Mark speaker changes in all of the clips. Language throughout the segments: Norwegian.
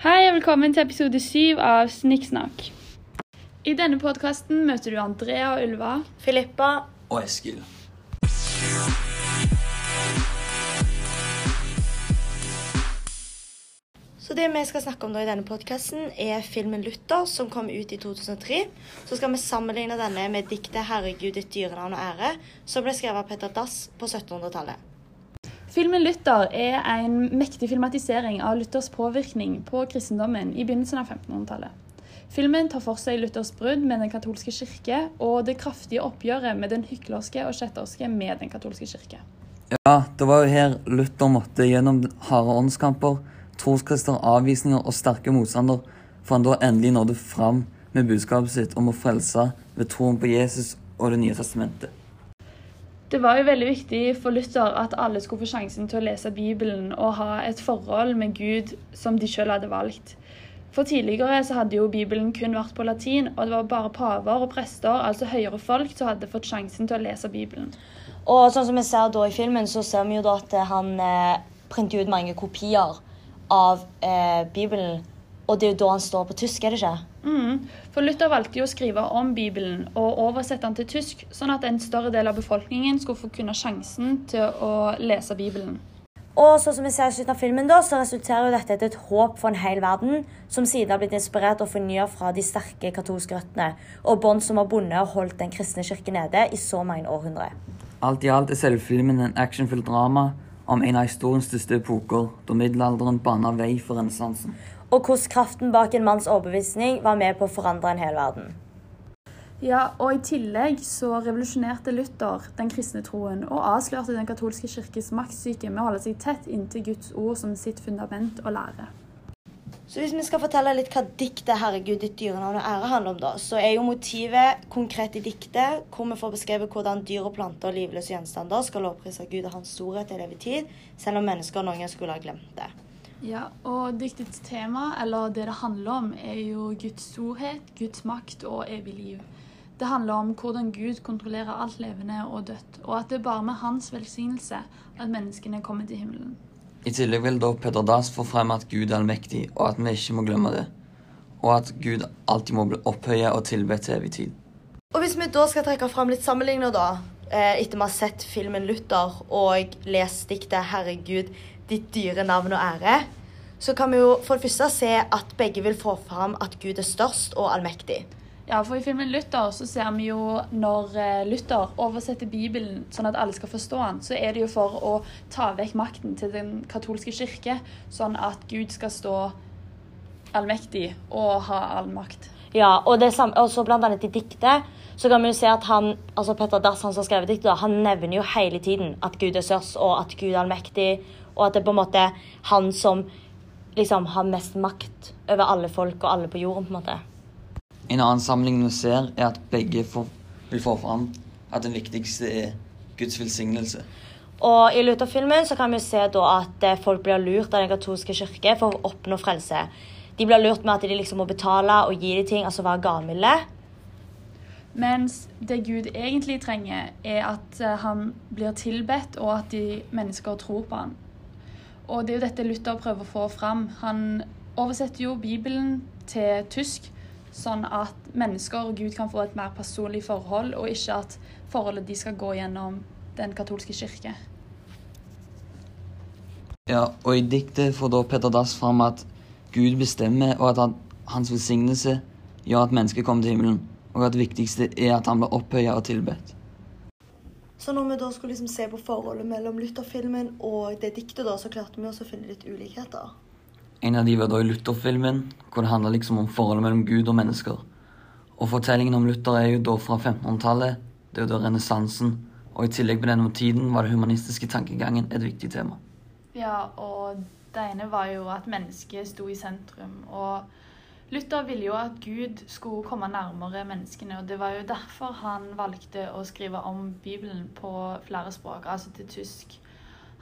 Speaker 1: Hei og velkommen til episode syv av Snikksnakk. I denne podkasten møter du Andrea og Ylva.
Speaker 2: Filippa.
Speaker 3: Og Eskil.
Speaker 2: Så det vi skal snakke om da i denne podkasten, er filmen 'Luther', som kom ut i 2003. Så skal vi sammenligne denne med diktet 'Herregud, ditt dyrenavn og ære', som ble skrevet av Petter Dass på 1700-tallet.
Speaker 1: Filmen Luther er en mektig filmatisering av Luthers påvirkning på kristendommen i begynnelsen av 1500-tallet. Filmen tar for seg Luthers brudd med den katolske kirke og det kraftige oppgjøret med den hyklerske og kjetterske med den katolske kirke.
Speaker 3: Ja, det var jo her Luther måtte gjennom harde åndskamper, troskrister, avvisninger og sterke motstander, for han da endelig nådde fram med budskapet sitt om å frelse ved troen på Jesus og Det nye testamentet.
Speaker 1: Det var jo veldig viktig for Luther at alle skulle få sjansen til å lese Bibelen og ha et forhold med Gud som de selv hadde valgt. For tidligere så hadde jo Bibelen kun vært på latin, og det var bare paver og prester, altså høyere folk, som hadde fått sjansen til å lese Bibelen.
Speaker 2: Og sånn som vi ser da i filmen, så ser vi jo da at han eh, printer ut mange kopier av eh, Bibelen. Og det er jo da han står på tysk, er det ikke?
Speaker 1: Mm. For Luther valgte jo å skrive om Bibelen og oversette den til tysk, sånn at en større del av befolkningen skulle få kunne sjansen til å lese Bibelen.
Speaker 2: Og så som vi ser i slutten av filmen da, så resulterer jo dette i et håp for en hel verden, som siden har blitt inspirert og fornya fra de sterke katolske røttene, og bånd som har bundet og holdt den kristne kirke nede i så mange århundrer.
Speaker 3: Alt i alt er selve filmen en actionfylt drama om en av historiens største epoker, da middelalderen bana vei for renessansen.
Speaker 2: Og hvordan kraften bak en manns overbevisning var med på å forandre en hel verden.
Speaker 1: Ja, og I tillegg så revolusjonerte Luther den kristne troen og avslørte den katolske kirkes maktsyke med å holde seg tett inntil Guds ord som sitt fundament og lære.
Speaker 2: Så hvis vi skal fortelle litt hva diktet 'Herregud, ditt dyrenavn og ære' handler om, da, så er jo motivet konkret i diktet, hvor vi får beskrevet hvordan dyr og planter og livløse gjenstander skal lovprise Gud og hans storhet til evig tid, selv om mennesker noen gang skulle ha glemt det.
Speaker 1: Ja, og diktets tema, eller det det handler om, er jo Guds storhet, Guds makt og evig liv. Det handler om hvordan Gud kontrollerer alt levende og dødt, og at det er bare med hans velsignelse at menneskene kommer til himmelen.
Speaker 3: I tillegg vil da Peder Dass få frem at Gud er allmektig, og at vi ikke må glemme det. Og at Gud alltid må bli opphøyet og tilbedt til evig tid.
Speaker 2: Og hvis vi da skal trekke fram litt sammenligner, da, eh, etter vi har sett filmen 'Luther' og lest diktet 'Herregud, ditt dyre navn og ære', så kan vi jo for det første se at begge vil få fram at Gud er størst og allmektig.
Speaker 1: Ja, for I filmen Luther så ser vi jo når eh, Luther oversetter Bibelen sånn at alle skal forstå den, så er det jo for å ta vekk makten til den katolske kirke, sånn at Gud skal stå allmektig og ha all makt.
Speaker 2: Ja, og det samme, også blant annet i diktet så kan vi jo se at han, altså Petter Dass, han som har skrevet diktet, han nevner jo hele tiden at Gud er størst, og at Gud er allmektig, og at det er på en måte han som liksom har mest makt over alle folk og alle på jorden, på en måte.
Speaker 3: En annen sammenligning vi ser, er at begge får, vil få fram at den viktigste er Guds velsignelse.
Speaker 2: Og i Luther-filmen så kan vi se da at eh, folk blir lurt av den katolske kirke for å oppnå frelse. De blir lurt med at de liksom må betale og gi de ting, altså være gavmilde.
Speaker 1: Mens det Gud egentlig trenger, er at eh, han blir tilbedt, og at de mennesker tror på han. Og det er jo dette Luther prøver å få fram. Han oversetter jo Bibelen til tysk, sånn at mennesker og Gud kan få et mer personlig forhold, og ikke at forholdet de skal gå gjennom den katolske kirke.
Speaker 3: Ja, og i diktet får da Petter Dass fram at Gud bestemmer, og at han, hans velsignelse gjør at mennesket kommer til himmelen, og at det viktigste er at han blir opphøyet og tilbedt.
Speaker 2: Så når vi da skulle liksom se på forholdet mellom Luther-filmen og det diktet, da, så klarte vi også å finne litt ulikheter.
Speaker 3: En av de var da i Luther-filmen, hvor det handler liksom om forholdet mellom Gud og mennesker. Og fortellingen om Luther er jo da fra 1500-tallet, det er jo da renessansen, og i tillegg på denne tiden var det humanistiske tankegangen et viktig tema.
Speaker 1: Ja, og det ene var jo at mennesket sto i sentrum. Og Luther ville jo at Gud skulle komme nærmere menneskene, og det var jo derfor han valgte å skrive om Bibelen på flere språk, altså til tysk.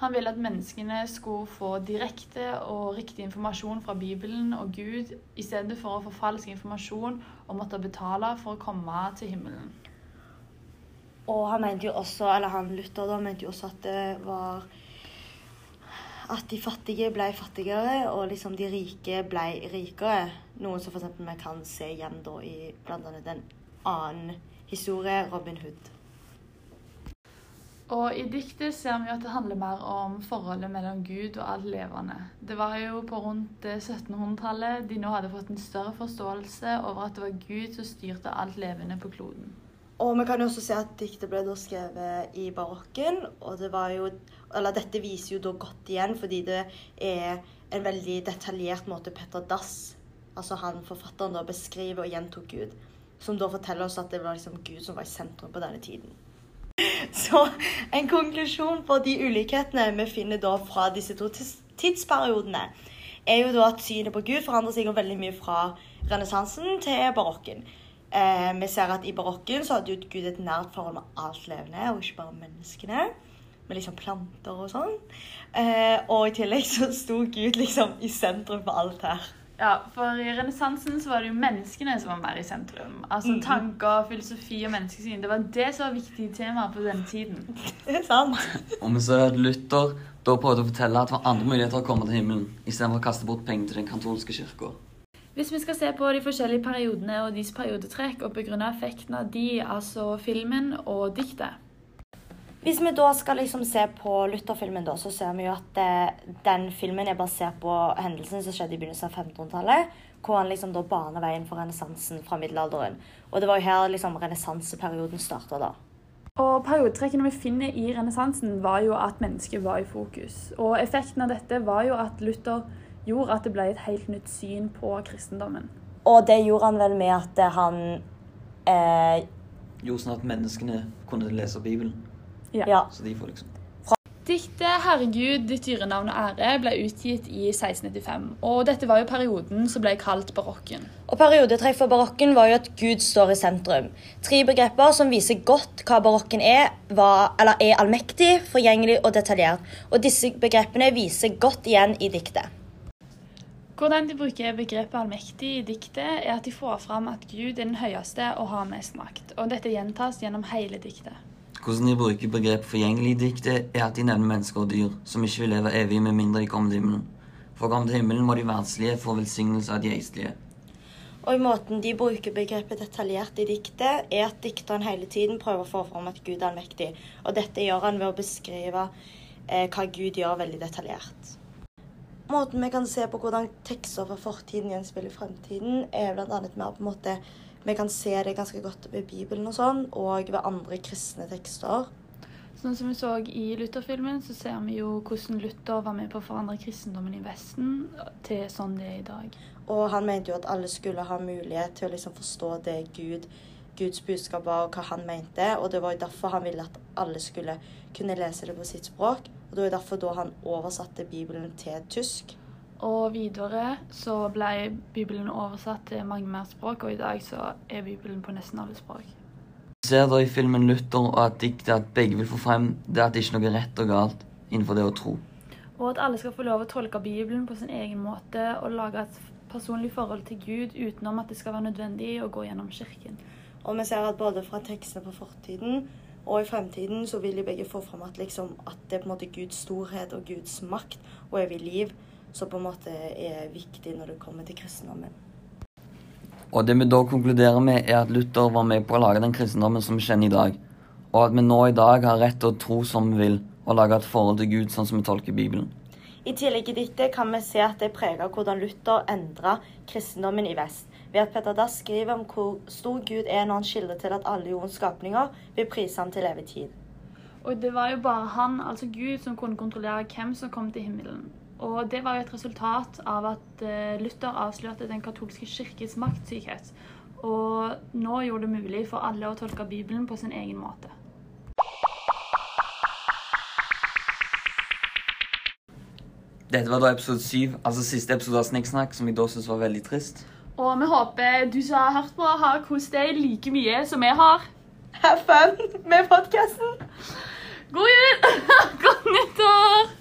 Speaker 1: Han ville at menneskene skulle få direkte og riktig informasjon fra Bibelen og Gud, i stedet for å få falsk informasjon og måtte betale for å komme til himmelen.
Speaker 2: Og han mente jo også, eller han Luther da, mente jo også at det var at de fattige ble fattigere, og liksom de rike ble rikere. Noe som f.eks. vi kan se igjen da i bl.a. en annen historie, Robin Hood.
Speaker 1: Og i diktet ser vi at det handler mer om forholdet mellom Gud og alt levende. Det var jo på rundt 1700-tallet de nå hadde fått en større forståelse over at det var Gud som styrte alt levende på kloden.
Speaker 2: Og vi kan jo også se at diktet ble da skrevet i barokken, og det jo dette viser jo da godt igjen, fordi det er en veldig detaljert måte Petter Dass, altså han forfatteren, da beskriver og gjentok Gud. Som da forteller oss at det var liksom Gud som var i sentrum på denne tiden. Så en konklusjon på de ulikhetene vi finner da fra disse to tidsperiodene, er jo da at synet på Gud forandrer seg veldig mye fra renessansen til barokken. Eh, vi ser at i barokken så hadde jo Gud et nært forhold med alt levende, og ikke bare menneskene. Med liksom planter og sånn. Eh, og i tillegg så sto Gud liksom i sentrum for alt her.
Speaker 1: Ja, for i renessansen så var det jo menneskene som var mer i sentrum. Altså
Speaker 2: Mhm.
Speaker 1: tanker, filosofi og menneskesyn. Det var det som var viktige temaer på den tiden.
Speaker 2: Det er sant.
Speaker 3: Og vi ser at Luther da prøvde å fortelle at det var andre muligheter å komme til himmelen, istedenfor å kaste bort penger til den katolske kirka.
Speaker 1: Hvis vi skal se på de forskjellige periodene og deres periodetrekk og begrunne effekten av de, altså filmen og diktet.
Speaker 2: Hvis vi da skal liksom se på Luther-filmen, da, så ser vi jo at det, den filmen er basert på hendelsen som skjedde i begynnelsen av 1500-tallet. Hvor han liksom da baner veien for renessansen fra middelalderen. Og det var jo her liksom renessanseperioden starta, da.
Speaker 1: Og Periodetrekkene vi finner i renessansen, var jo at mennesket var i fokus. Og effekten av dette var jo at Luther gjorde at det ble et helt nytt syn på kristendommen.
Speaker 2: Og det gjorde han vel med at han eh,
Speaker 3: Gjorde sånn at menneskene kunne lese Bibelen.
Speaker 2: Ja.
Speaker 3: Så de får liksom
Speaker 1: Diktet 'Herregud, ditt dyrenavn og ære' ble utgitt i 1695. Og dette var jo perioden som ble kalt barokken.
Speaker 2: Og periodetrekk for barokken var jo at Gud står i sentrum. Tre begreper som viser godt hva barokken er, var, eller er allmektig, forgjengelig og detaljert. Og disse begrepene viser godt igjen i diktet.
Speaker 1: Hvordan de bruker begrepet allmektig i diktet, er at de får fram at Gud er den høyeste og har mest makt. Og dette gjentas gjennom hele diktet.
Speaker 3: Hvordan de bruker begrepet forgjengelig i diktet, er at de nevner mennesker og dyr som ikke vil leve evig med mindre de kommer til himmelen. For å komme til himmelen må de verdslige få velsignelse av de geistlige.
Speaker 2: Og i måten de bruker begrepet detaljert i diktet, er at dikteren hele tiden prøver å få fram at Gud er allmektig. Og dette gjør han ved å beskrive eh, hva Gud gjør, veldig detaljert. Måten vi kan se på hvordan tekster fra fortiden gjenspeiler fremtiden, er bl.a. med at på en måte, vi kan se det ganske godt ved Bibelen og sånn, og ved andre kristne tekster.
Speaker 1: Sånn som vi så i Luther-filmen, så ser vi jo hvordan Luther var med på å forandre kristendommen i Vesten til sånn det er i dag.
Speaker 2: Og han mente jo at alle skulle ha mulighet til å liksom forstå det Gud, Guds budskap var, og hva han mente. Og det var jo derfor han ville at alle skulle kunne lese det på sitt språk. Og det var derfor da han oversatte Bibelen til tysk.
Speaker 1: Og videre så ble Bibelen oversatt til mange mer språk, og i dag så er Bibelen på nesten alle språk.
Speaker 3: Vi ser da i filmen Luther og at diktet at begge vil få frem det at det ikke er noe rett og galt innenfor det å tro.
Speaker 1: Og at alle skal få lov å tolke Bibelen på sin egen måte og lage et personlig forhold til Gud utenom at det skal være nødvendig å gå gjennom kirken.
Speaker 2: Og vi ser at både fra tekstene på fortiden og i fremtiden så vil de begge få fram at, liksom, at det er på en måte Guds storhet og Guds makt og evig liv som på en måte er viktig når det kommer til kristendommen.
Speaker 3: Og det vi da konkluderer med, er at Luther var med på å lage den kristendommen som vi kjenner i dag, og at vi nå i dag har rett til å tro som vi vil, og lage et forhold til Gud sånn som vi tolker Bibelen.
Speaker 2: I tillegg i dette kan vi se at det preger hvordan Luther endra kristendommen i vest, ved at Petter Dass skriver om hvor stor Gud er når han skildrer til at alle jordens skapninger vil prise ham til evig tid.
Speaker 1: Og det var jo bare han, altså Gud, som kunne kontrollere hvem som kom til himmelen. Og det var jo et resultat av at eh, Luther avslørte den katolske kirkes maktsykhet. Og nå gjorde det mulig for alle å tolke Bibelen på sin egen måte.
Speaker 3: Dette var da episode syv, altså siste episode av Snikksnakk, som jeg da syntes var veldig trist.
Speaker 1: Og vi håper du som har hørt på, har kost deg like mye som vi har.
Speaker 2: Have fun med podkasten!
Speaker 1: God jul! Godt nyttår!